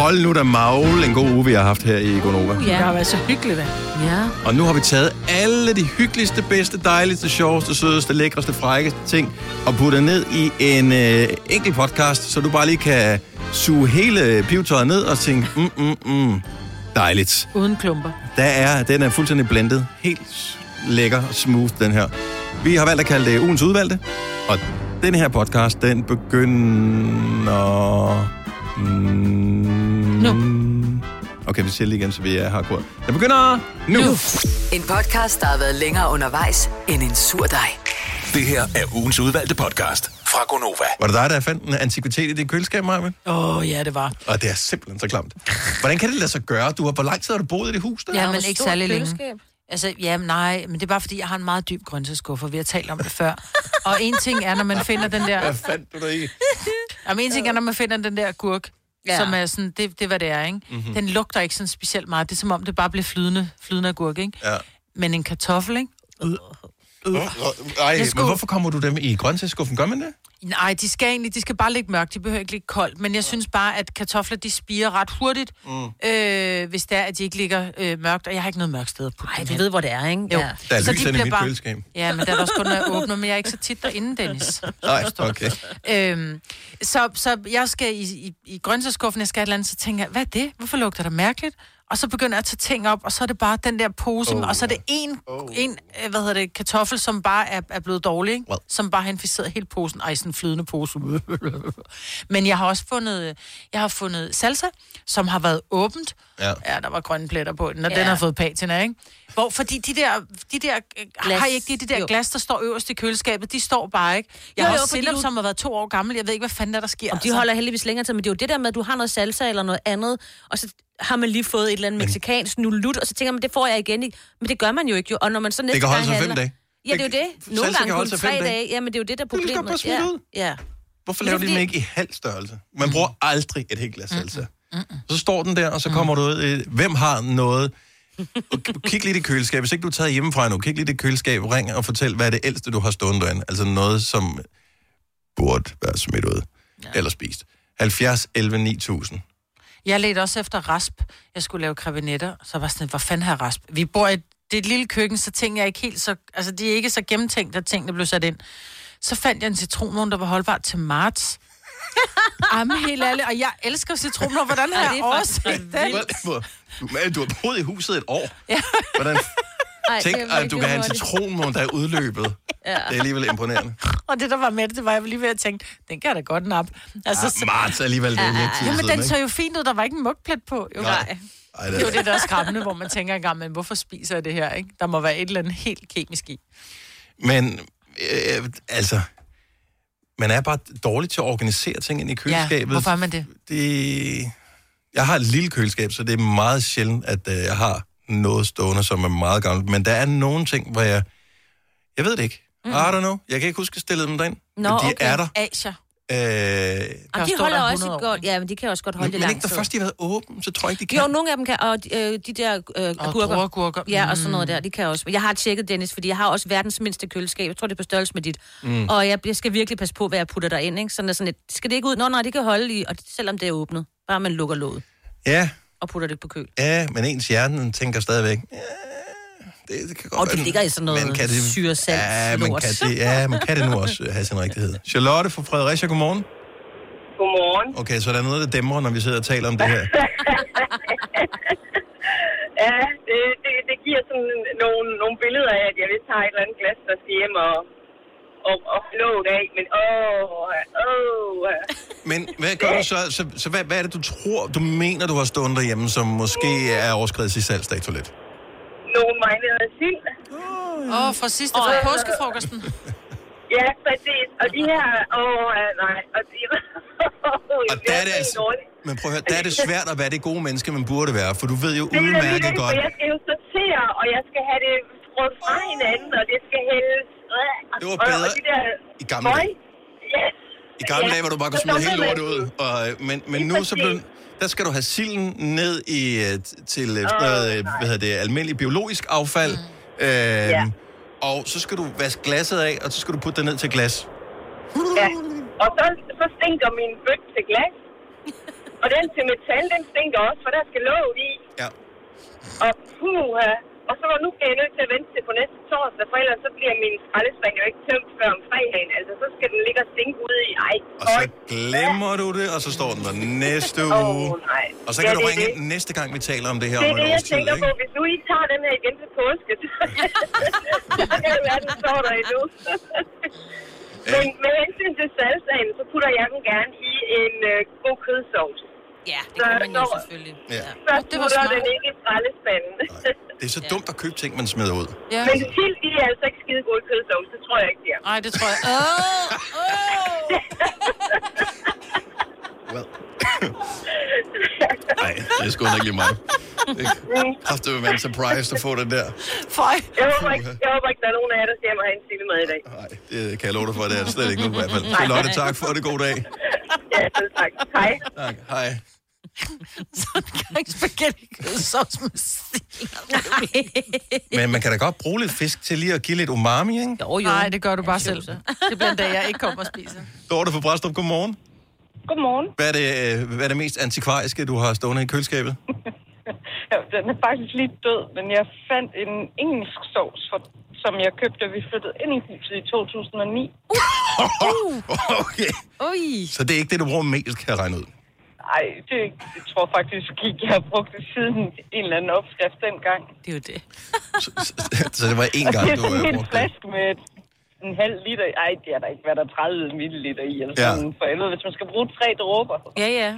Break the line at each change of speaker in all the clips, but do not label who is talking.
Hold nu da magle en god uge, vi har haft her i Gonova.
Det har været så hyggeligt, da.
Ja.
Og nu har vi taget alle de hyggeligste, bedste, dejligste, sjoveste, sødeste, lækreste, frække ting og puttet ned i en øh, enkelt podcast, så du bare lige kan suge hele pivetøjet ned og tænke, mm, mm, mm, dejligt.
Uden klumper.
Der er, den er fuldstændig blendet. Helt lækker og smooth, den her. Vi har valgt at kalde det ugens udvalgte. Og den her podcast, den begynder... Mm,
Nu.
Okay, vi siger lige igen, så vi er hardcore. Den begynder nu. nu.
En podcast, der har været længere undervejs end en sur dej.
Det her er ugens udvalgte podcast fra Gonova.
Var det dig, der fandt en antikvitet i dit køleskab, Marvin?
Åh, oh, ja, det var.
Og det er simpelthen så klamt. Hvordan kan det lade sig gøre? Du har, hvor lang tid har du boet i det hus der?
Ja, men ikke særlig længe. Altså, ja, nej, men det er bare fordi, jeg har en meget dyb grøntsagsskuffe, vi har talt om det før. Og en ting er, når man finder den der...
Hvad fandt du der i?
Jamen, en ting er, når man finder den der gurk, ja. Som er sådan, det, det er, hvad det er, ikke?
Mhm.
Mm-hmm. Den lugter ikke sådan specielt meget. Det er som om, det bare bliver flydende, flydende agurk, ikke?
Ja.
Men en kartoffel, ikke?
Ej,
Jeg
men
skulle-
hvorfor kommer du dem i grøntsagsskuffen? Gør man det?
Nej, de skal egentlig, de skal bare ligge mørkt, de behøver ikke ligge koldt. Men jeg synes bare, at kartofler, de spiger ret hurtigt, mm. øh, hvis det er, at de ikke ligger øh, mørkt. Og jeg har ikke noget mørkt sted at putte
Ej,
dem
du
hen.
ved, hvor det er, ikke?
Jo.
Ja.
Der er
Så
lys
de
i mit
bare-
køleskab.
Ja, men der er også kun, når jeg åbner, men jeg er ikke så tit derinde, Dennis.
Nej, okay.
Øhm, så, så jeg skal i, i, i grøntsagsskuffen, jeg skal et eller andet, så tænker jeg, hvad er det? Hvorfor lugter det mærkeligt? Og så begynder jeg at tage ting op, og så er det bare den der pose, oh, og så er det en, oh. en øh, hvad hedder det, kartoffel, som bare er, er blevet dårlig, ikke?
Hvad?
som bare har inficeret hele posen. Ej, sådan en flydende pose. Men jeg har også fundet, jeg har fundet salsa, som har været åbent.
Ja.
ja der var grønne pletter på den, og. Ja. den har fået patina, ikke? Hvor, fordi de der, de der øh,
Glas.
har I ikke de, de der
Jo.
glas, der står øverst i køleskabet, de står bare ikke. Jeg
Jo,
har
jo,
også
du-
som har været to år gammel. Jeg ved ikke, hvad fanden der, der sker.
Og de holder heldigvis længere tid, men det er jo det der med, at du har noget salsa eller noget andet, og så har man lige fået et eller andet mexikansk nulut, og så tænker man, det får jeg igen ikke. Men det gør man jo ikke, jo. Og når man så næste
Det kan holde sig fem
handler-
dage.
Ja, det er jo det.
Salsa
Nogle
kan
gange
holde
kun
sig fem
tre
dage.
dage. Ja, men det er jo det, der er problemet. Ja.
ud.
ja.
Hvorfor
Men det
laver
er
de dem
fordi-
ikke i halv størrelse? Man bruger aldrig et helt glas salsa. Så står den der, og så kommer du ud. øh, Hvem har noget? Kig lidt i køleskabet. Hvis ikke du er taget hjemmefra nu, kig lidt i køleskabet, ring og fortæl, hvad er det ældste, du har stående derinde. Altså noget, som burde være smidt ud. Ja. Eller spist. 70, 11, 9000.
Jeg ledte også efter rasp. Jeg skulle lave krebinetter, så var jeg sådan, hvor fanden jeg rasp? Vi bor i et, det er et lille køkken, så ting er ikke helt så... Altså, de er ikke så gennemtænkt, at tingene blev sat ind. Så fandt jeg en citronmåne, der var holdbar til marts. Jamen, helt ærligt. Og jeg elsker citronmåne. Hvordan har
Ja,
jeg
er
overset den?
Du, har boet i huset et år.
Ja.
Hvordan,
Ej,
tænk, at du kan have en citronmåne, der er udløbet. Ja. Det er alligevel imponerende.
Og det, der var med det, det var, jeg lige ved at tænke, den kan jeg da godt nap. Altså,
Ah,
så,
marts alligevel, det er lidt tid
jamen, den så jo fint ud. Der var ikke en mugplet på. Jo.
Nej. Ej, det
Det er jo det, der er skræmmende, hvor man tænker engang, men hvorfor spiser jeg det her, ikke? Der må være et eller andet helt kemisk i.
men øh, altså, man er bare dårlig til at organisere ting ind i køleskabet.
Ja, hvorfor er man det?
det? Jeg har et lille køleskab, så det er meget sjældent, at øh, jeg har noget stående, som er meget gammelt. Men der er nogle ting, hvor jeg... Jeg ved det ikke. Mm. I don't know. Jeg kan ikke huske at stille dem derind.
Nå,
men de
okay.
er der.
Asia.
Øh,
Og
Der
de holder
der
også
100 år,
godt,
ikke?
ja, men de kan også godt holde
men,
det
men
lang
ikke, når
tid.
først de har været åbne, så tror jeg ikke, de kan.
Jo, nogle af dem kan, og øh, de der øh,
Og
agurker.
druergurker.
Ja, og sådan noget der, de kan også. Jeg har tjekket, Dennis, fordi jeg har også verdens mindste køleskab. Jeg tror, det er på størrelse med dit. Mm. Og jeg, jeg skal virkelig passe på, hvad jeg putter derind, ikke? Sådan, sådan et, skal det ikke ud? Nå, nej, det kan holde i, og selvom det er åbnet. Bare man lukker låget
Ja,
og putter det på køl.
ja, men ens hjerne tænker stadigvæk... Ja, det, det kan godt
Og det ligger i sådan noget
men kan det-
syresalt
Ja, men kan det, ja, men kan det nu også øh, have sin rigtighed? Charlotte fra Fredericia, godmorgen.
Godmorgen.
Okay, så der er noget, der dæmrer, når vi sidder og taler om det her.
Ja, det, det, det giver sådan nogle, nogle billeder af, at jeg vil tage et eller andet glas, der skal hjem og, og, og låget af. Men åh, åh.
Men hvad gør du så? Så, så hvad, hvad er det, du tror, du mener, du har stående derhjemme, som måske er overskrevet i salgsdato lidt?
Nogle marinerede sild.
Åh, oh, fra sidste, fra påskefrokosten.
Ja, præcis. Og de her, åh, ja, nej. Og, de,
Og der er det altså... Men prøv at høre, der er det svært at være det gode menneske, man burde være, for du ved jo
Det er
udmærket
det,
godt...
jeg skal jo sortere, og jeg skal have det skruet fra hinanden, og det skal hældes.
Det var
og,
bedre
og de der
i gamle dage.
Yes.
I gamle
Ja.
dage, hvor du bare kunne smide hele
man
lortet ud.
det.
Og, øh, men men nu så blev. Der skal du have silden ned i, øh, til sådan noget, øh, hvad hedder det, almindelig biologisk affald. Mm. Øh,
Ja.
Og så skal du vaske glasset af, og så skal du putte det ned til glas.
Ja. Og så, så stinker min bøtte til glas. Og den til metal, den stinker også, for der skal låg i.
Ja.
Og puha. Og så var nu bliver jeg nødt til at vente til på næste torsdag, for ellers så bliver min skraldespand jo ikke tømt før om fredagen. Altså, så skal den ligge og stinke ude i. Ej,
Og så glemmer du det, og så står den der næste uge.
nej.
Og så kan
Ja,
du ringe
det.
ind næste gang, vi taler om det her
Det er
et
det, jeg
års tid,
tænker på. Hvis nu I tager den her igen til påske, så så kan det være, den står der endnu. Men med hensyn til salsaen, så putter jeg den gerne i en øh, god kødsovs.
Ja, det kan man jo
Så-
selvfølgelig.
Ja.
Så
det var smart.
den ikke i.
Det er så dumt at købe ting, man smider ud.
Ja.
Men sild, de er altså ikke skide gode kødsovs. Det tror jeg ikke, de er.
Nej, det tror jeg. Åh,
Well. Nej, det er sgu ikke lige mig. Det vil være en surprise at få den der.
fej.
Jeg håber, ikke, jeg håber ikke, der er nogen af jer, der ser mig have en sildemad i dag.
Nej, det kan jeg love dig for, det er det slet ikke nu i hvert fald. Charlotte, tak for det. God dag.
Selv tak. Hej.
Tak. Hej.
Ikke spaghetti kødsovs med sild.
Men man kan da godt bruge lidt fisk til lige at give lidt umami, ikke?
Jo, jo.
Nej, det gør du bare selv. Det bliver en dag, jeg ikke kommer og spiser.
Dorte fra Bræstrup, godmorgen.
Godmorgen.
Hvad er, det, øh, hvad er det mest antikvariske, du har stående i køleskabet?
Ja, den er faktisk lige død, men jeg fandt en engelsk sovs, for, som jeg købte, da vi flyttede ind i huset i 2009.
okay.
Ui.
Så det er ikke det, du bruger mest, kan jeg regne ud.
Ej, det, det tror jeg faktisk ikke, jeg har brugt det siden en eller anden opskrift dengang.
Det er jo det.
Så, så, så det var én gang,
det er
du
sådan en
brugte det.
flaske med en halv liter. Ej, det er der ikke, hvad der er 30 milliliter i. Eller
Ja.
sådan. For helvede, hvis man skal bruge tre dråber.
Ja, ja.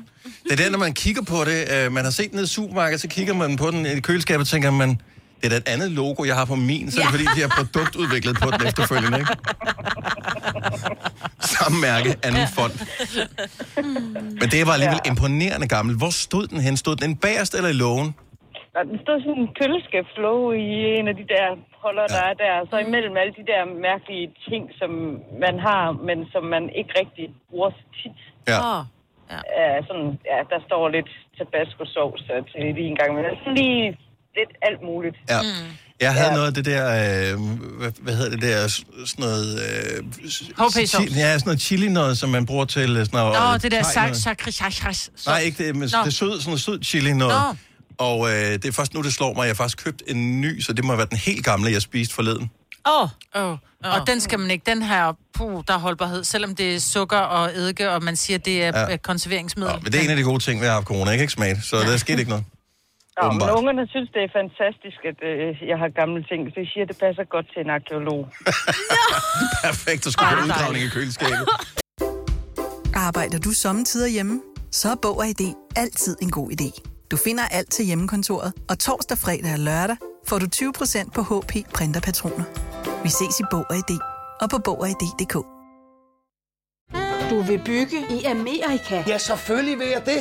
Det er det, når man kigger på det. Øh, man har set den nede i supermarkedet, så kigger man på den i køleskabet og tænker man, det er da et andet logo, jeg har på min, så er det fordi, de har produktudviklet på den efterfølgende, ikke? Samme mærke, anden fond. Men det var alligevel imponerende gammel. Hvor stod den hen? Stod den en bagerst eller i lågen?
Den stod sådan en køleskabslåge i en af de der holder, der er der. Så imellem alle de der mærkelige ting, som man har, men som man ikke rigtig bruger så tit.
Ja.
Åh.
Ja, sådan, ja, der står lidt tabasco-sovs til lige en gang, men sådan lige lidt alt muligt.
ja. Jeg havde
Ja.
noget af det der, øh, hvad, hvad hedder det der, sådan noget... Øh, chi- Ja, sådan noget chili noget, som man bruger til øh, sådan noget...
Nå,
øh,
det der sak,
noget.
sakri, sakri,
Nej, ikke det, men
Nå.
det er sød, sådan noget sød chili noget.
Nå.
Og øh, det er først nu, det slår mig. Jeg har faktisk købt en ny, så det må have været den helt gamle, jeg spiste forleden.
Åh.
Oh. Og den skal man ikke. Den her, puh, der er holdbarhed. Selvom det er sukker og eddike, og man siger, det er
Ja.
ja. konserveringsmiddel.
Nå, men det er en af de gode ting, vi har haft corona. Jeg kan ikke smage det, så der skete ikke noget.
Nå, men ungerne synes, det er fantastisk, at øh, jeg har gamle ting. Så de siger, at det passer godt til en arkeolog.
Perfekt, at skulle på udgravning i køleskabet.
Arbejder du sommetider hjemme? Så er Bog og ID altid en god idé. Du finder alt til hjemmekontoret, og torsdag, fredag og lørdag får du 20% på HP printerpatroner. Vi ses i Bog og ID og på Bog og ID.dk.
Du vil bygge i Amerika?
Ja, selvfølgelig vil jeg det.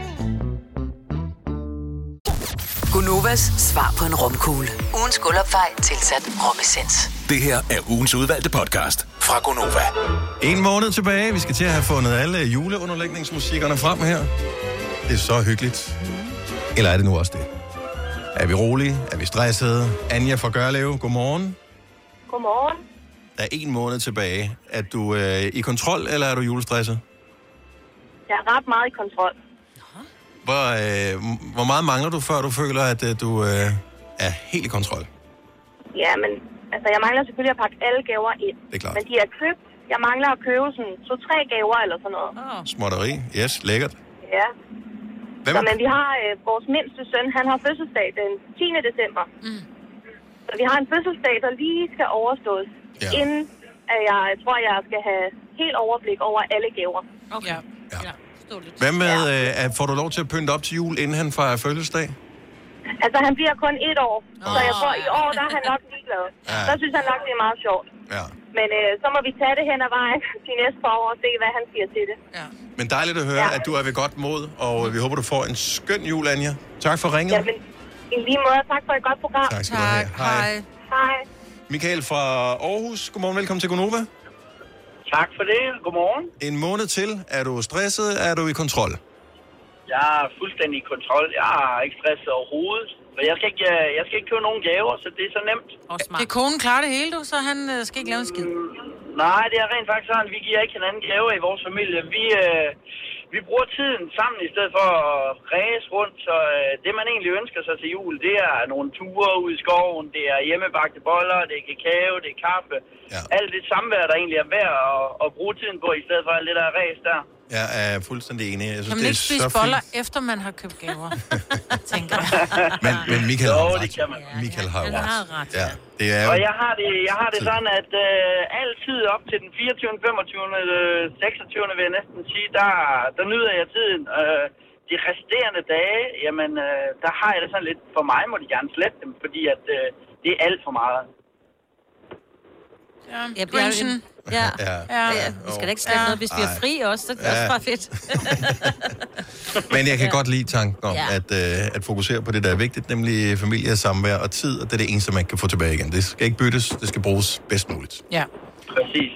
Gunovas svar på en romkugle. Ugens guldopfej tilsat romessens.
Det her er ugens udvalgte podcast fra Gonova.
En måned tilbage. Vi skal til at have fundet alle juleunderlægningsmusikkerne frem her. Det er så hyggeligt. Eller er det nu også det? Er vi rolige? Er vi stressede? Anja fra Gørlev, godmorgen.
Godmorgen.
Der er en måned tilbage. Er du øh, i kontrol, eller er du julestresset?
Jeg er ret meget i kontrol.
Hvor, øh, hvor meget mangler du, før du føler, at øh, du øh, er helt i kontrol?
Ja, men altså, jeg mangler selvfølgelig at pakke alle gaver ind.
Det er klart.
Men de er købt. Jeg mangler at købe sådan to-tre gaver eller sådan noget.
Oh.
Småtteri? Yes, lækkert.
Ja.
Hvem
Så, men vi har øh, vores mindste søn, han har fødselsdag den 10. december. Mm. Så vi har en fødselsdag, der lige skal overstås,
Ja.
inden at jeg, jeg tror, jeg skal have helt overblik over alle gaver.
Okay.
Ja.
Hvad med, øh, at- får du lov til at pynte op til jul, inden han fejrer fødselsdag?
Altså, han bliver kun et år, så jeg tror, i år, der er han nok ligeglad.
Ja.
Der synes han nok, det er meget sjovt.
Ja.
Men øh, så må vi tage det hen ad vejen de næste par år og se, hvad han siger til det.
Ja.
Men dejligt at høre,
Ja.
at du er ved godt mod, og vi håber, du får en skøn jul, Anja. Tak for ringet.
Jamen, i lige måde, tak for et godt program.
Tak skal du have. Hej.
Hej.
Michael fra Aarhus, godmorgen, velkommen til Gonova.
Tak for det. Godmorgen.
En måned til. Er du stresset? Er du i kontrol?
Jeg er fuldstændig i kontrol. Jeg er ikke stresset overhovedet. For jeg skal ikke, øh, jeg skal ikke købe nogen gaver, så det er så nemt.
Det er konen klarer det hele, du, så han øh, skal ikke lave en skid.
Nej, det er rent faktisk sådan, vi giver ikke hinanden gaver i vores familie. Vi, øh, vi bruger tiden sammen i stedet for at. Så øh, det, man egentlig ønsker sig til jul, det er nogle ture ud i skoven, det er hjemmebagte boller, det er kakao, det er kaffe. Ja. Alt det samvær, der egentlig er værd at, at bruge tiden på, i stedet for alt det der ræs der.
Jeg er fuldstændig enig. Jeg synes,
Kan man
det
ikke
er
spise boller,
fint.
efter man har købt gaver? tænker jeg.
Men, men Michael
Jo,
har
det
ret.
kan man.
Michael har
Han
ret.
har ret.
Ja, det er jo...
Og jeg har det, jeg har det sådan, at øh, altid op til den 24., 25., øh, 26. vil jeg næsten sige, der, der nyder jeg tiden. Øh, de resterende dage, jamen, øh, der har jeg det sådan lidt, for mig må de gerne slette dem, fordi at øh, det er alt for meget.
Ja,
Ja. Ja.
Ja.
Ja. ja. Vi skal da ikke slette
Ja.
noget, hvis vi er fri også. Så det er
Ja.
også bare fedt.
Men jeg kan godt lide tanken om
Ja.
at, øh, at fokusere på det, der er vigtigt, nemlig familie, samvær og tid, og det er det eneste, man kan få tilbage igen. Det skal ikke byttes, det skal bruges bedst muligt.
Ja.
Præcis.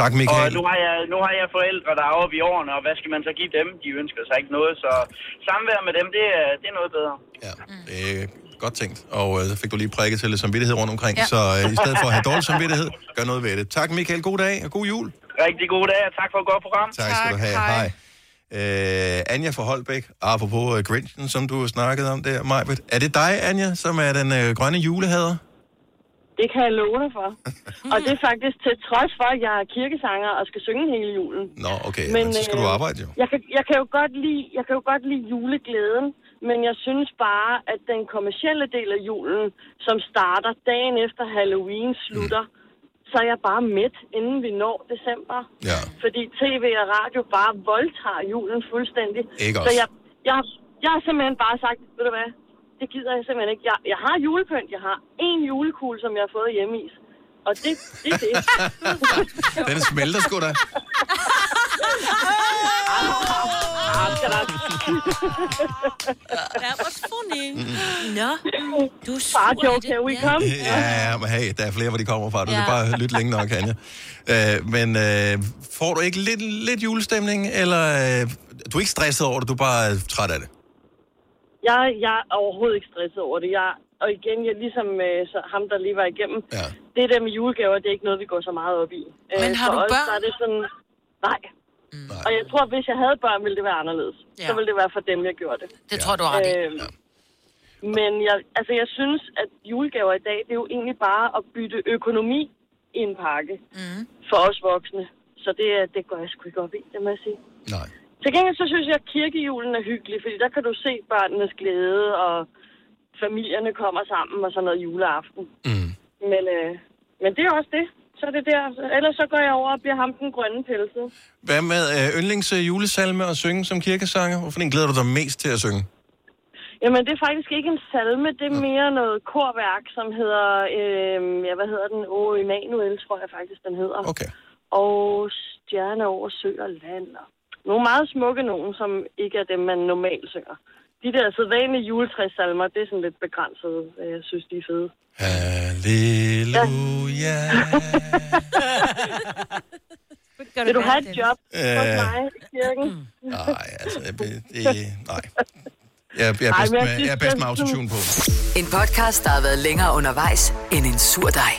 Tak,
Og
Michael.
nu har, jeg, nu har jeg forældre, der er oppe i årene, og hvad skal man så give dem? De ønsker sig ikke noget, så samvær med dem, det er, det er noget bedre.
Det er godt tænkt, og øh, så fik du lige prikket til lidt samvittighed rundt omkring,
Ja.
så øh, i stedet for at have dårlig samvittighed, gør noget ved det. Tak, Michael. God dag og god jul.
Rigtig god dag, og tak for et godt program.
Tak, skal du have. Hej. Øh, Anja fra Holbæk, apropos uh, Grinchen, som du snakkede om der, Majbet. Er det dig, Anja, som er den øh, grønne julehader?
Det kan jeg love dig for. og det er faktisk til trods for, at jeg er kirkesanger og skal synge hele julen.
Nå, okay, men, men så skal
øh,
du arbejde jo.
Jeg kan, jeg, kan jo godt lide, jeg kan jo godt lide juleglæden, men jeg synes bare, at den kommercielle del af julen, som starter dagen efter Halloween, slutter, mm. så er jeg bare midt, inden vi når december.
Ja.
Fordi tv og radio bare voldtager julen fuldstændig.
Ikke
så
os.
jeg, jeg, jeg har simpelthen bare sagt, ved du hvad, det gider jeg simpelthen ikke. Jeg, jeg har julepynt, jeg har en julekugle, som jeg har fået hjemme i. Og det, det er det.
Den smelter sgu da.
That was funny. Nå, du er
Far
sur i
joke,
det.
here we
Ja.
come.
Ja, ja, men hey, der er flere, hvor de kommer fra. Du
Ja.
skal bare lytte længe nok, Anja. Øh, men øh, får du ikke lidt, lidt julestemning, eller øh, du er ikke stresset over det, du er bare træt af det?
Jeg, jeg er overhovedet ikke stresset over det. Jeg, og igen, jeg, ligesom øh, så ham, der lige var igennem,
ja.
det der med julegaver, det er ikke noget, vi går så meget op i. Øh,
Men har
for
du
os,
børn?
Der er det sådan, nej.
Mm.
Og jeg tror, hvis jeg havde børn, ville det være anderledes.
Ja.
Så ville det være for dem, jeg gjorde det.
Det tror jeg, du har ret i.
Øhm, Men jeg, altså, jeg synes, at julegaver i dag, det er jo egentlig bare at bytte økonomi i en pakke
mm.
for os voksne. Så det, det går jeg sgu ikke op i, det må jeg sige.
Nej.
Til gengæld så synes jeg, at kirkejulen er hyggelig, fordi der kan du se børnenes glæde, og familierne kommer sammen og sådan noget juleaften.
Mm.
Men, øh, men det er også det. Så er det der. Ellers så går jeg over og bliver ham den grønne pelset.
Hvad med øh, yndlings øh, julesalme og synge som kirkesanger? Hvorfor en glæder du dig mest til at synge?
Jamen, det er faktisk ikke en salme, det er mere noget korværk, som hedder, øh, ja, hvad hedder den? Åh, Emanuel, tror jeg faktisk, den hedder.
Okay.
Og Stjerne over sø og land. og Nogle meget smukke nogen, som ikke er dem, man normalt synger. De der sædvanlige juletræssalmer, det er sådan lidt begrænset. Jeg synes, de er fede.
Halleluja.
Vil du have et job hos
Øh.
mig i kirken?
Nej, altså, det, det, nej. Jeg, jeg, er
Ej,
bedst
jeg
med, jeg er bedst med autotune på.
En podcast, der har været længere undervejs end en sur dej.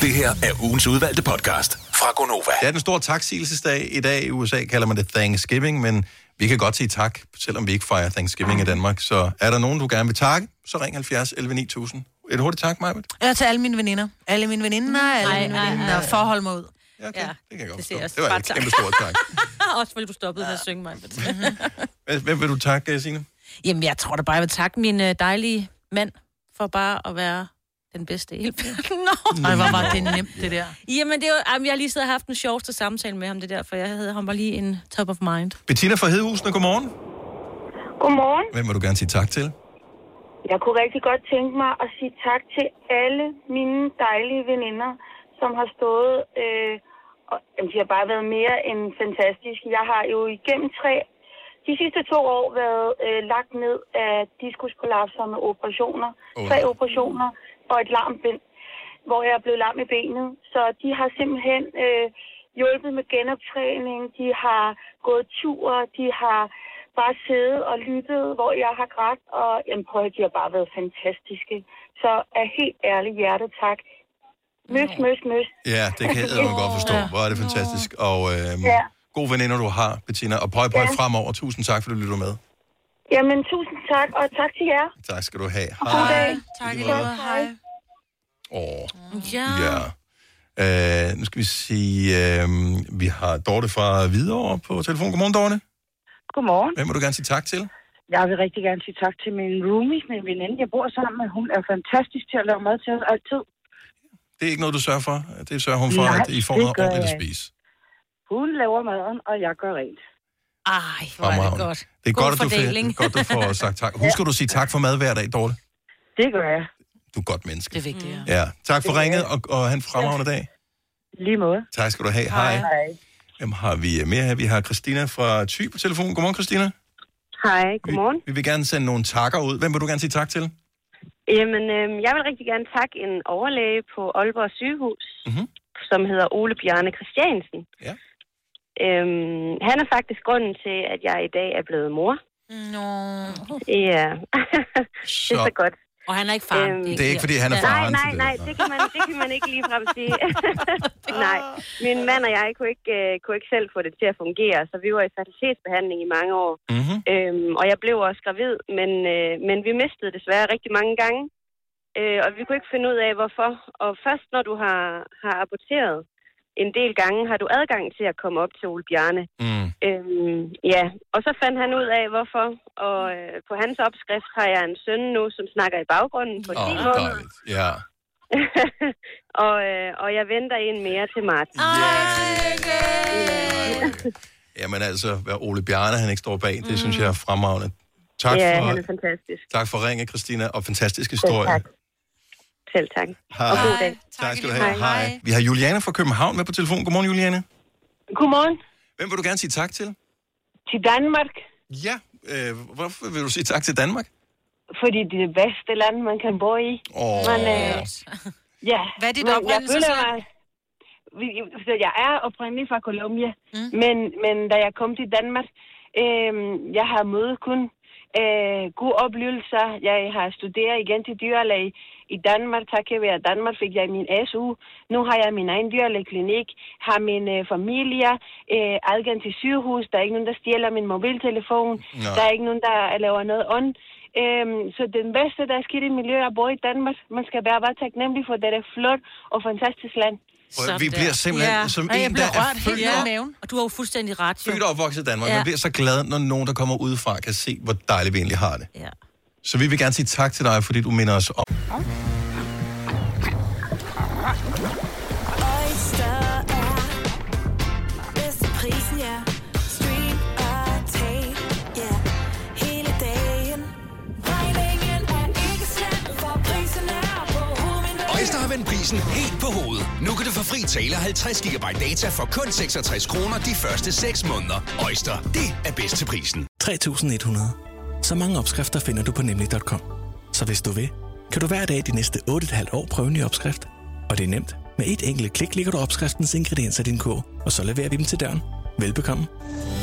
Det her er ugens udvalgte podcast fra Gonova.
Det er den store taksigelsesdag. I dag i USA kalder man det Thanksgiving, men vi kan godt sige tak, selvom vi ikke fejrer Thanksgiving i Danmark. Så er der nogen, du gerne vil takke, så ring 70 11 9000. Et hurtigt tak, Majbet.
Ja, til alle mine veninder. Alle mine veninder, alle
Ej,
mine veninder.
ej.
Forhold mig ud.
Ja, okay.
Ja,
det kan jeg godt
det jeg
Det var et
tak.
kæmpe stort tak.
Også fordi du stoppede med at synge mig.
Hvem- Hvem vil du takke, Signe?
Jamen, jeg tror da bare, jeg vil takke min øh, dejlige mand for bare at være den bedste i hele verden.
Nå, Ej, hvor var det nemt, det der.
Jamen, det er jo, jamen, jeg har lige siddet og haft den sjoveste samtale med ham, det der, for jeg havde ham var lige en top of mind.
Bettina fra Hedehusene, godmorgen.
Godmorgen.
Hvem vil du gerne sige tak til?
Jeg kunne rigtig godt tænke mig at sige tak til alle mine dejlige veninder, som har stået... Øh, og, jamen, de har bare været mere end fantastiske. Jeg har jo igennem tre, de sidste to år været øh, lagt ned af diskusprolapser med operationer.
Åh.
Tre operationer og et larmbind, hvor jeg er blevet lam i benet. Så de har simpelthen øh, hjulpet med genoptræning. De har gået tur. De har bare siddet og lyttet, hvor jeg har grædt. Og jamen, prøv at de har bare været fantastiske. Så af helt ærligt hjerte tak. Møs, møs, møs.
Ja, det kan jeg man godt forstå. Hvor er det fantastisk. Og øhm,
Ja.
gode veninder, du har, Bettina. Og pøj, pøj
Ja.
fremover. Tusind tak, fordi du lytter med.
Jamen, tusind tak, og tak til jer.
Tak skal du have.
God dag.
Tak
lige måde.
Hej.
Åh,
Ja.
ja. Øh, nu skal vi sige, øh, vi har Dorte fra Hvidovre på telefon. Godmorgen, Dorte.
Godmorgen.
Hvem vil du gerne sige tak til?
Jeg vil rigtig gerne sige tak til min roomie, min veninde, jeg bor sammen med. Hun er fantastisk til at lave mad til os altid.
Det er ikke noget, du sørger for. Det sørger hun for,
Nej,
at I får
det
noget ordentligt at spise.
Hun laver maden, og jeg gør rent.
Ej, hvor er det godt.
Det er
God
godt, at du, godt, du får sagt tak. Husker du at sige tak for mad hver dag, Dorte?
Det gør jeg.
Du er godt menneske.
Det er vigtigt, ja.
Ja, tak for ringet, og, og have en fremragende dag.
Lige måde.
Tak skal du have. Hej.
Hej.
Hvem har vi mere her? Vi har Christina fra Thy på telefon. Godmorgen, Christina.
Hej, godmorgen.
Vi vil gerne sende nogle takker ud. Hvem vil du gerne sige tak til?
Jamen, øh, jeg vil rigtig gerne takke en overlæge på Aalborg sygehus,
Mhm.
som hedder Ole Bjarne Christiansen.
Ja.
Øhm, han er faktisk grunden til, at jeg i dag er blevet mor.
Nå.
Ja, det er så godt.
Og han er ikke far.
Øhm,
Det er ikke, fordi han er
nej,
faren
nej,
til det.
nej, det kan, man, det kan man ikke ligefrem sige. nej, min mand og jeg kunne ikke, uh, kunne ikke selv få det til at fungere, så vi var i fertilitetsbehandling i mange år.
Mm-hmm.
Øhm, og jeg blev også gravid, men, øh, men vi mistede desværre rigtig mange gange. Øh, og vi kunne ikke finde ud af, hvorfor. Og først når du har, har aborteret en del gange, har du adgang til at komme op til Ole Bjarne.
Mm.
Øhm, ja, og så fandt han ud af, hvorfor. Og øh, på hans opskrift har jeg en søn nu, som snakker i baggrunden på
Åh,
10
oh,
måneder.
Ja.
og, øh, og jeg venter en mere til marts.
Jamen altså, hvad Ole Bjarne, han ikke står bag, det synes jeg er fremragende. Tak
ja,
for,
han er fantastisk.
tak for ringe, Christina, og fantastisk historie.
tak. Selv tak.
Hej.
Og god dag.
Tak skal du have. Hej. Vi har Juliane fra København med på telefon. Godmorgen, Juliane.
Godmorgen.
Hvem vil du gerne sige tak til?
Til Danmark,
Ja, øh, hvorfor vil du sige tak til Danmark?
fordi det er det bedste land, man kan bo i.
Åh.
Man, øh, ja.
Hvad er dit oprindelsesland?
vi- så jeg er oprindelig fra Colombia, mm. men, men da jeg kom til Danmark, øh, jeg har mødt kun øh, gode oplevelser. Jeg har studeret igen til dyrlæge i Danmark. Takket være Danmark fik jeg min SU. Nu har jeg min egen dyrlægeklinik, har min øh, familie, øh, adgang til sygehus. Der er ikke nogen, der stjæler min mobiltelefon.
Nå.
Der er ikke nogen, der laver noget ond. Øhm, så den bedste, der er sket i miljøet, er at bo i Danmark. Man skal være bare taknemmelig for, det er et flot og fantastisk land.
Prøv, vi bliver simpelthen ja. som en, der er født,
Ja.
og,
Og du har jo fuldstændig ret, jo.
født og opvokset i Danmark.
Ja.
Man bliver så glad, når nogen, der kommer udefra, kan se, hvor dejligt vi egentlig har det.
Ja.
Så vi vil gerne sige tak til dig, fordi du minder os om.
Er er er.
Øjster har vendt prisen helt på hovedet. Nu kan du få fri tale 50 GB data for kun 66 kroner de første 6 måneder. Øjster, det er bedst til prisen.
3100. Så mange opskrifter finder du på nemlig.com. Så hvis du vil, kan du hver dag de næste 8,5 år prøve en ny opskrift. Og det er nemt. Med et enkelt klik ligger du opskriftens ingredienser i din kog, og så leverer vi dem til døren. Velbekomme.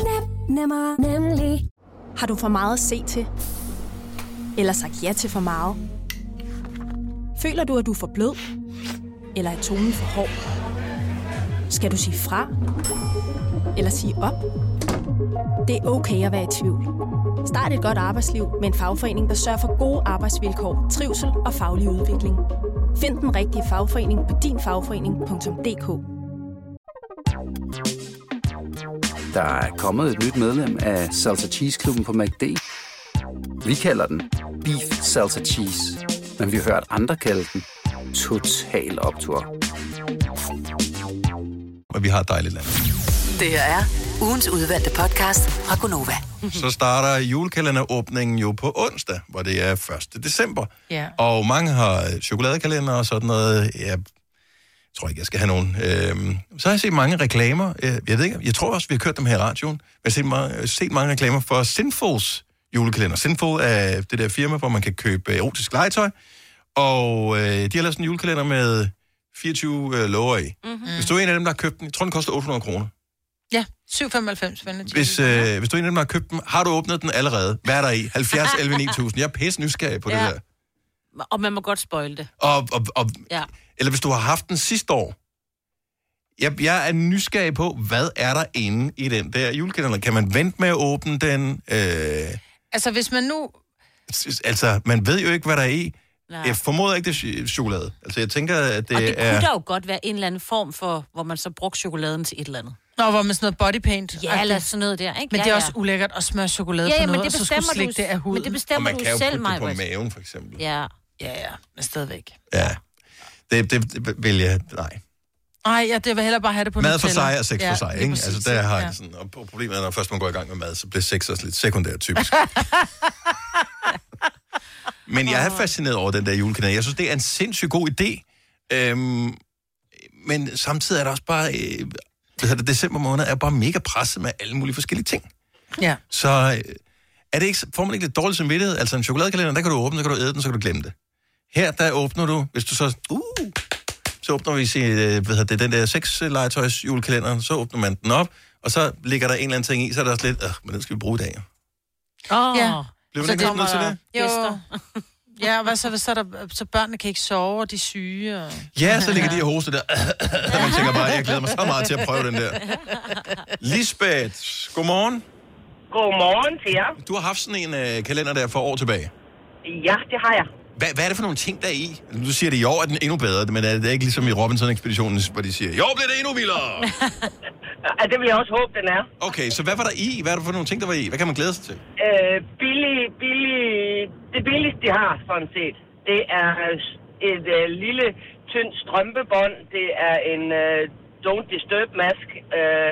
Nem, nemmer, nemlig. Har du for meget at se til? Eller sagt ja til for meget? Føler du, at du er for blød? Eller er tonen for hård? Skal du sige fra? Eller sige op? Det er okay at være i tvivl. Start et godt arbejdsliv med en fagforening, der sørger for gode arbejdsvilkår, trivsel og faglig udvikling. Find den rigtige fagforening på dinfagforening.dk
Der er kommet et nyt medlem af Salsa Cheese Klubben på MACD. Vi kalder den Beef Salsa Cheese, men vi har hørt andre kalde den total optur.
Og vi har et dejligt land.
Det her er ugens udvalgte podcast fra Gonova.
Så starter julekalenderåbningen jo på onsdag, hvor det er 1. december.
Ja.
Og mange har chokoladekalender og sådan noget. Jeg tror ikke, jeg skal have nogen. Øhm, så har jeg set mange reklamer. Øh, Jeg ved ikke, jeg tror også, vi har kørt dem her i radioen. Jeg har set mange, set mange reklamer for Sinfuls julekalender. Sinful er det der firma, hvor man kan købe erotisk legetøj. Og øh, de har lavet sådan en julekalender med 24 øh, lover i. Mm-hmm. Hvis du er en af dem, der har købt den, jeg tror, den koster 800 kroner.
Ja, 7,95 venlig.
Hvis, øh, hvis du er en af dem, der har købt den, har du åbnet den allerede? Hvad er der i? 70, 11, 9000. Jeg er pisse nysgerrig på ja. Det der.
Og man må godt spoil det.
Og, og, og,
Ja.
eller hvis du har haft den sidste år. Jeg, jeg er nysgerrig på, hvad er der inde i den der julekalender? Kan man vente med at åbne den? Øh,
Altså, hvis man nu...
altså, man ved jo ikke, hvad der er i.
Nej.
Jeg formoder ikke, det er ch- chokolade. Altså, jeg tænker, at det,
Og det
er...
kunne da jo godt være en eller anden form for, hvor man så brugte chokoladen til et eller andet.
Nå, hvor man sådan noget bodypaint.
Ja, eller sådan noget der, ikke?
Men
ja,
det er
ja.
også ulækkert at smøre chokolade
Ja,
på
ja, men
noget,
det
og så skulle
bestemmer du-
slikke det af huden.
men det
Og
bestemmer
man
du
kan jo
selv,
putte det på maven, for eksempel.
Ja.
Ja, ja, men stadigvæk.
Ja. Det, det, det vil jeg... Nej.
Nej, ja, det vil hellere bare have det på
Mad for sig og sex
ja,
for sig, ikke?
præcis,
Altså, der har
ja.
jeg det sådan... Og problemet er, når først man går i gang med mad, så bliver sex også lidt sekundært, typisk. Men jeg er fascineret over den der julekalender. Jeg synes, det er en sindssygt god idé. Øhm, men samtidig er der også bare... Øh, det, december måned er bare mega presset med alle mulige forskellige ting.
Ja.
Så øh, er det ikke, får man ikke lidt dårlig samvittighed? Altså en chokoladekalender, der kan du åbne, så kan du æde den, så kan du glemme det. Her, der åbner du, hvis du så... Uh, så åbner vi sig, øh, hvad det, den der seks legetøjs julekalender, så åbner man den op, og så ligger der en eller anden ting i, så er der også lidt, øh, men den skal vi bruge i dag. jo."
Åh,
Ja.
Bliver
Så kommer
til det?
Jo. Ja, og hvad så, hvis så, er der, så børnene kan ikke sove, og de er syge. Og...
Ja, så ligger de og hoster der. Og man tænker bare, jeg glæder mig så meget til at prøve den der. Lisbeth, godmorgen.
Godmorgen til jer.
Du har haft sådan en øh, kalender der for år tilbage.
Ja, det har jeg.
Hvad, hvad er det for nogle ting, der er i? Du siger, at i år er den endnu bedre, men er det ikke ligesom i Robinson-ekspeditionen, hvor de siger, i år bliver det endnu vildere?
Ja, det vil jeg også håbe, den er.
Okay, så hvad var der i? Hvad er det for nogle ting, der var i? Hvad kan man glæde sig til?
Øh, billig, billig, det billigste, de har, sådan set, det er et øh, lille, tyndt strømpebånd. Det er en øh, don't disturb mask. Øh,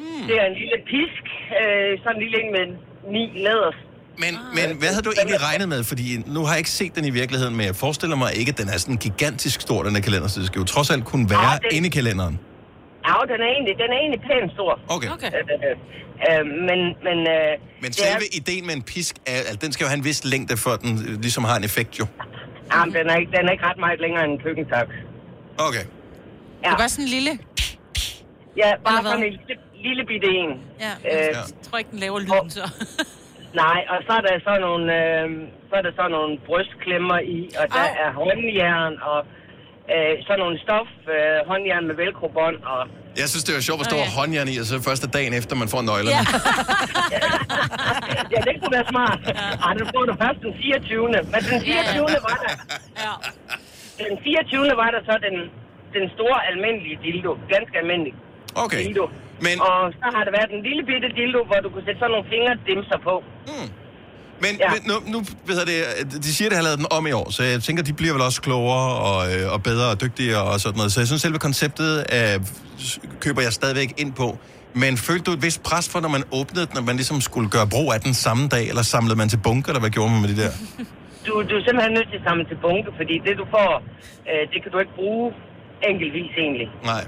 hmm. Det er en lille pisk. Øh, sådan en lille en med ni læders.
Men, men hvad havde du egentlig regnet med? Fordi nu har jeg ikke set den i virkeligheden, men jeg forestiller mig ikke, at den er sådan gigantisk stor, den her kalender, så det skal jo trods alt kunne være
Ah, det-
inde i kalenderen.
Ja, den er egentlig, den er egentlig pænt stor.
Okay.
okay. Øh, øh, men, men, øh,
Men
det
selve
er,
ideen med en pisk, er, altså, den skal jo have en vis længde, for at den øh, ligesom har en effekt jo.
jamen, den, er ikke, den er ikke ret meget længere end en køkkentaks.
Okay.
Det er bare sådan en lille...
Ja, bare sådan en lille, lille bitte en.
Ja.
Øh,
Jeg tror ikke, den laver lyden, så.
Nej, og så er der så nogle, øh, så er der så nogle brystklemmer i, og der er håndjern, og øh, så nogle stof, øh, håndjern med velcrobånd, og
Jeg synes, det var sjovt, at stå okay. håndjern i, og så første dagen efter, man får nøglerne.
Ja. ja, det kunne være smart. Ej, nu får du først den 24. Men den 24. var der. Den 24. var der så den, den store almindelige dildo. Ganske almindelig
okay.
dildo.
Men...
Og så har der været en lille bitte dildo, hvor du kunne sætte sådan nogle fingerdimser på.
Mm. Men, ja. men nu, nu ved jeg det, de siger, at de har lavet den om i år, så jeg tænker, de bliver vel også klogere og, øh, og bedre og dygtigere og sådan noget. Så jeg synes, selve konceptet øh, køber jeg stadigvæk ind på. Men følte du et vist pres for, når man åbnede den, at man ligesom skulle gøre brug af den samme dag, eller samlede man til bunker, eller hvad gjorde man med det der?
Du, du er simpelthen nødt til at samle til bunke, fordi det du får, øh, det kan du ikke bruge enkeltvis egentlig.
Nej.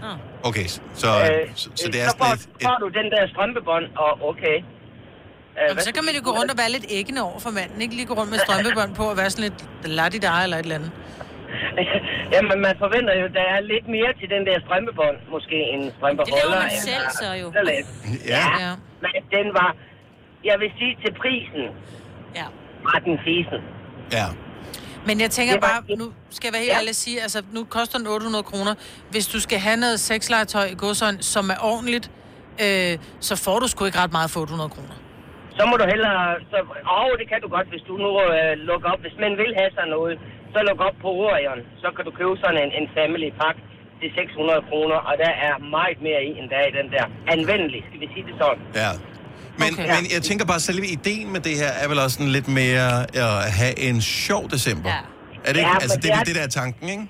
Okay, så,
Øh,
så, så det er
så får,
sådan et...
får du den der strømpebånd, og okay. Øh,
Jamen, så kan man jo gå rundt og være lidt æggende over for manden. Ikke lige gå rundt med strømpebånd på og være sådan lidt ladidar eller et eller andet.
Jamen, man forventer jo, der er lidt mere til den der strømpebånd, måske en strømpeholder.
man selv
eller-
så jo.
eller lidt.
Ja.
ja. Men den var, jeg vil sige til prisen,
ja.
var den fisen.
Ja.
Men jeg tænker bare, nu skal jeg være helt
Ja.
ærlig at sige, altså nu koster den 800 kroner. Hvis du skal have noget sexlegetøj i godsøjne, som er ordentligt, øh, så får du sgu ikke ret meget for 800 kroner.
Så må du hellere... Så, åh, det kan du godt, hvis du nu øh, lukker op. Hvis man vil have sig noget, så luk op på Orion. Så kan du købe sådan en, en family pack til 600 kroner, og der er meget mere i, end der er i den der. Anvendelig, skal vi sige det sådan.
Ja. Men, okay. men jeg tænker bare, at selve ideen med det her er vel også sådan lidt mere at have en sjov december. Ja. Er det ikke?
Ja,
altså, det er
det er-
det, der er tanken, ikke?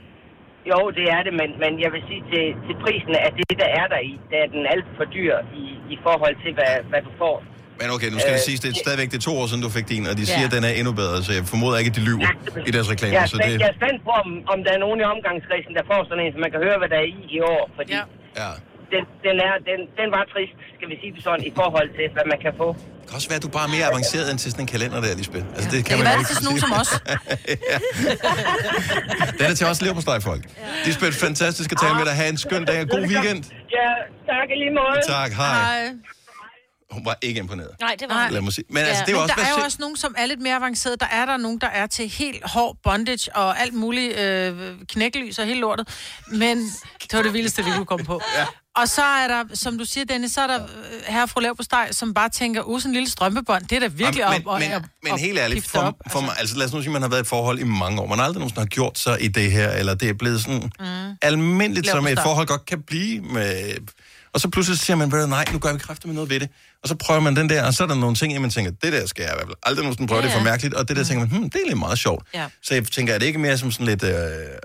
Jo, det er det, men, men jeg vil sige til, til prisen, at det, der er der i, der er den alt for dyr i, i forhold til, hvad, hvad du får.
Men okay, nu skal
Øh,
det siges, det er stadigvæk det er to år siden, du fik din, og de
Ja.
siger, at den er endnu bedre, så jeg formoder ikke, at de lyver i deres reklamer.
Jeg er,
Så det,
jeg er spændt på, om, om der er nogen i omgangskredsen, der får sådan en, så man kan høre, hvad der er i i år. Fordi
ja.
Ja.
Den, den, er, den, den var trist, skal vi sige det sådan, i forhold til, hvad man kan få.
det kan også være, at du bare er mere avanceret end til sådan en kalender der, Lisbeth. Altså, det kan
Det
man
være til sådan nogen som os.
Den er til os lever på steg, folk. Lisbeth, fantastisk at tale med dig. Ha' en skøn dag og god weekend.
Ja, tak lige måde.
Tak, hej. Hun var ikke imponeret.
Nej, det var
Lad mig sige. Men altså, det er
Men
også...
der er jo også nogen, som er lidt mere avancerede. Der er der nogen, der er til helt hård bondage og alt muligt øh, knæklys og helt lortet. Men det var det vildeste, vi kunne komme på. Ja. Og så er der, som du siger, Dennis, så er der øh, herre fru Lav på steg, som bare tænker, uh, sådan en lille strømpebånd, det er da virkelig
Jamen,
op,
men,
op,
men,
op,
men
op-
helt ærligt,
pifte op.
for, for mig, altså lad os nu sige, at man har været i et forhold i mange år. Man har aldrig nogensinde har gjort sig i det her, eller det er blevet sådan mm. almindeligt, som et forhold godt kan blive. Med, og så pludselig siger man, "Ved du, nej, nu gør vi kræfter med noget ved det. Og så prøver man den der, og så er der nogle ting, man tænker, det der skal jeg i hvert fald aldrig nogensinde prøve,
Ja,
det er for
ja.
mærkeligt. Og det der tænker man, hmm, det er lidt meget sjovt.
Ja.
Så jeg tænker, er det ikke mere som sådan lidt øh,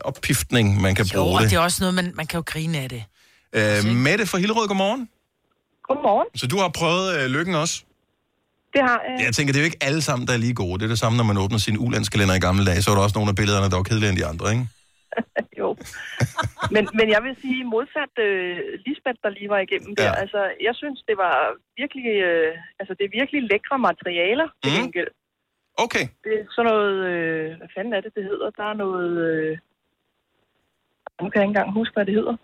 oppiftning, man kan
Jo,
bruge
og
det?
det er også noget, man, man kan jo grine af det.
Øh, Mette fra Hillerød, godmorgen.
Godmorgen.
Så du har prøvet øh, lykken også?
Det har jeg.
Jeg tænker, det er jo ikke alle sammen, der er lige gode. Det er det samme, når man åbner sin ulandskalender i gamle dage. Så er der også nogle af billederne, der var kedeligere end de andre, ikke?
jo. men, men jeg vil sige, modsat øh, Lisbeth, der lige var igennem der,
Ja.
altså, jeg synes, det var virkelig, øh, altså, det er virkelig lækre materialer til
Mhm.
gengæld.
Okay.
Det er sådan noget, øh, hvad fanden er det, det hedder? Der er noget, øh, nu kan jeg ikke engang huske, hvad det hedder.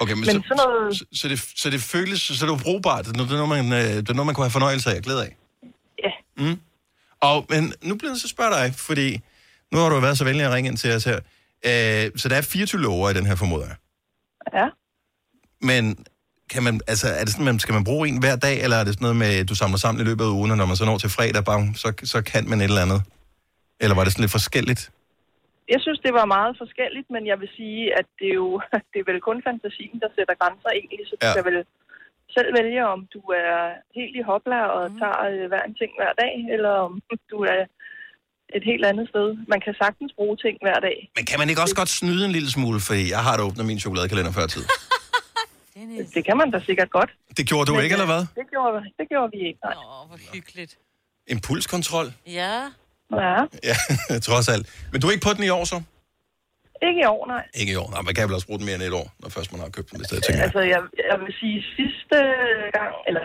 Okay, men,
Men
så,
sådan noget-
så, så, det, så det føles, så det er brugbart. Det er noget, man, øh, det er noget, man kunne have fornøjelse af og glæde af.
Ja.
Mm. Og, men nu bliver jeg så spørge dig, fordi nu har du været så venlig at ringe ind til os her. Øh, så der er 24 lover i den her formoder.
Ja.
Men kan man, altså, er det sådan, man, skal man bruge en hver dag, eller er det sådan noget med, at du samler sammen i løbet af ugen, og når man så når til fredag, bang, så, så kan man et eller andet? Eller var det sådan lidt forskelligt?
Jeg synes, det var meget forskelligt, men jeg vil sige, at det er jo det er vel kun fantasien, der sætter grænser egentlig, så du
Ja.
kan vel selv vælge, om du er helt i hopla og tager øh, hver en ting hver dag, eller om du er et helt andet sted. Man kan sagtens bruge ting hver dag.
Men kan man ikke også godt snyde en lille smule, fordi jeg har da åbnet min chokoladekalender før tid.
Det kan man da sikkert godt.
Det gjorde du
Men,
ikke, eller hvad?
Det gjorde, det gjorde vi ikke, nej.
Åh, hvor hyggeligt.
Impulskontrol?
Ja.
Ja,
Ja, trods alt. Men du er ikke på den i år, så?
ikke i år, nej.
Ikke i år. Nej, man kan vel også bruge den mere end et år, når først man har købt den, hvis det er, tænker jeg.
Altså, jeg, jeg vil sige sidste gang, eller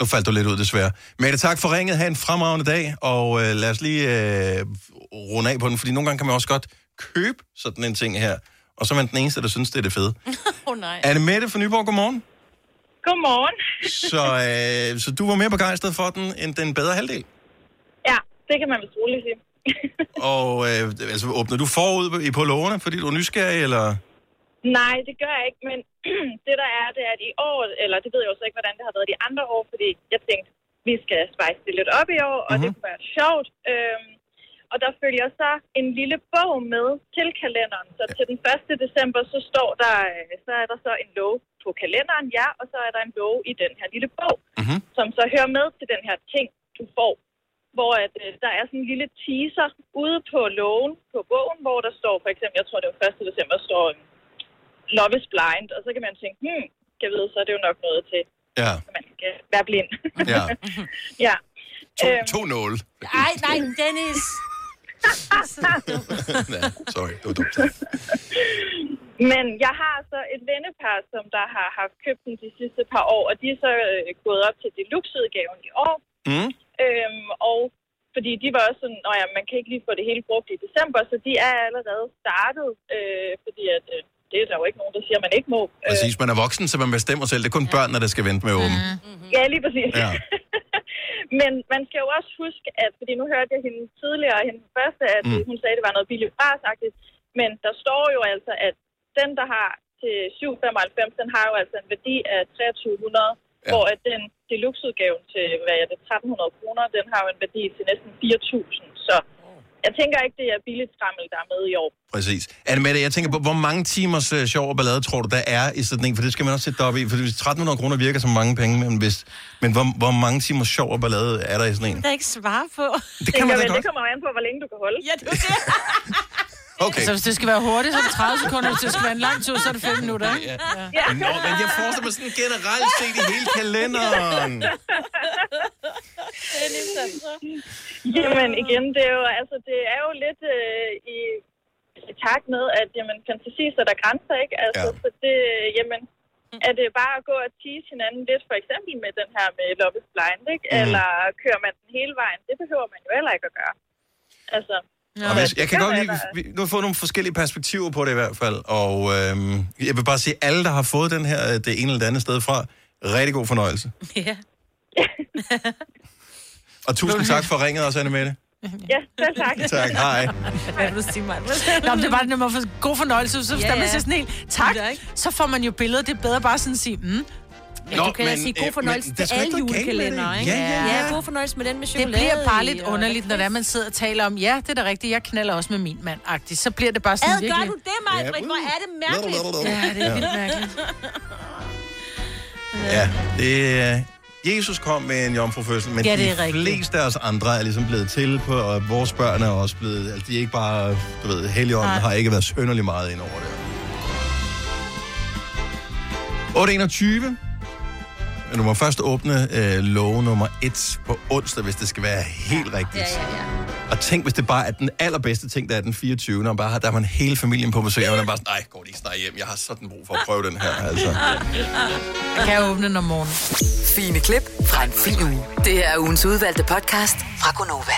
Nu faldt du lidt ud, desværre. Mette, tak for ringet. Ha' en fremragende dag, og øh, lad os lige øh, runde af på den, fordi nogle gange kan man også godt købe sådan en ting her, og så er man den eneste, der synes, det er det fede.
Åh oh, nej.
Anne Mette fra Nyborg, godmorgen.
Godmorgen.
Så, øh, så du var mere begejstret for den, end den bedre halvdel?
Det kan man vist roligt sige.
Og øh, altså, åbner du forud i på lågerne, fordi du er nysgerrig, eller?
Nej, det gør jeg ikke, men det der er, det er, at i år, eller det ved jeg jo så ikke, hvordan det har været de andre år, fordi jeg tænkte, vi skal spice det lidt op i år, og mm-hmm. det kunne være sjovt. Øhm, og der følger så en lille bog med til kalenderen. Så til den 1. december, så står der, øh, så er der så en lov på kalenderen, ja, og så er der en lov i den her lille bog,
mm-hmm.
som så hører med til den her ting, du får. Hvor at, øh, der er sådan en lille teaser ude på loven på bogen, hvor der står for eksempel, jeg tror det var 1. december, står øh, Love is blind, og så kan man tænke, hmm, kan vide, så er det jo nok noget til,
Ja.
at man kan være blind.
Ja.
ja.
To,
Øhm,
to nåle.
Ej, nej, Dennis.
sorry, det var dumt.
Men jeg har så et vennepar, som der har haft købt den de sidste par år, og de er så øh, gået op til deluxe-udgaven i år.
Mm.
Øhm, og fordi de var også sådan, at ja, man kan ikke lige få det hele brugt i december, så de er allerede startet, øh, fordi at, øh, det er der jo ikke nogen, der siger, at man ikke må.
Præcis, man er voksen, så man bestemmer selv. Det er kun børnene, der skal vente med åben.
Mm. Ja, lige præcis.
Ja.
Men man skal jo også huske, at, fordi nu hørte jeg hende tidligere, hende første, at
Mm.
mm. hun sagde, at det var noget billigt frasagtigt, men der står jo altså, at den, der har til 795, den har jo altså en værdi af 2300, ja. hvor at den deluxe-udgaven til, hvad er det, 1300 kroner, den har jo en værdi til næsten 4000. Så jeg tænker ikke, det er billigt skrammel, der er med i år.
Præcis. Annemette, jeg tænker på, hvor mange timers uh, sjov og ballade tror du, der er i sådan en? For det skal man også sætte op i. For hvis 1300 kroner virker som mange penge, men, hvis, men hvor, hvor mange timers sjov og ballade er der i sådan en?
Der er ikke svare på.
Det kan man da godt.
Det kommer an på, hvor længe du kan holde.
Ja, det er det.
Okay.
Altså, hvis det skal være hurtigt, så er det 30 sekunder. Hvis det skal være en lang tur, så er det 5 minutter, ikke?
Ja. Nå, men jeg forestiller mig sådan generelt set i hele kalenderen.
Jamen igen, det er jo, altså, det er jo lidt øh, i, i takt med, at jamen, fantasi sætter grænser, ikke? Altså, ja. så det, jamen, er det bare at gå og tease hinanden lidt, for eksempel med den her med Love is Blind, ikke? Mm. Eller kører man den hele vejen? Det behøver man jo heller ikke at gøre. Altså,
Ja. Og jeg, jeg kan godt lide, vi, nu har fået nogle forskellige perspektiver på det i hvert fald, og øhm, jeg vil bare sige, alle, der har fået den her, øh, det ene eller det andet sted fra, rigtig god fornøjelse.
Ja.
Og tusind tak for ringet også, Anne Mette.
Ja, selv tak.
Tak, hej.
Hvad vil du sige, mig? Nå, det er bare, når man får god fornøjelse, så
ja.
man siger sådan helt, tak, så får man jo billedet. Det er bedre bare sådan at sige, mm.
Ja, du kan men, sige god fornøjelse
øh,
til
der er
alle
det.
julekalender, ikke?
Ja, ja, ja.
ja, god fornøjelse med den med
Det
chokolade
bliver bare lidt
og-
underligt, når det er, man sidder og taler om, ja, det er da rigtigt, jeg knaller også med min mand -agtigt. Så bliver det bare sådan
Ad, gør
virkelig...
du det, Majbrit? Hvor er det mærkeligt.
Ja, det er
Ja.
vildt mærkeligt.
Ja, det er... Jesus kom med en jomfrufødsel, men
Ja, det er
de
rigtigt.
fleste af os andre er ligesom blevet til på, og vores børn er også blevet... Altså, de er ikke bare, du ved, Helligånden har ikke været sønderlig meget ind over det. 821. Men Du må først åbne øh, lov nummer 1 på onsdag, hvis det skal være helt rigtigt.
Ja, ja, ja.
Og tænk, hvis det bare er den allerbedste ting, der er den 24. Og bare, har- der er man hele familien på besøg, og man er bare sådan, nej, går de ikke snart hjem? Jeg har sådan brug for at prøve den her, altså.
Jeg kan åbne den om morgenen.
Fine klip fra en fin uge. Det her er ugens udvalgte podcast fra Gonova.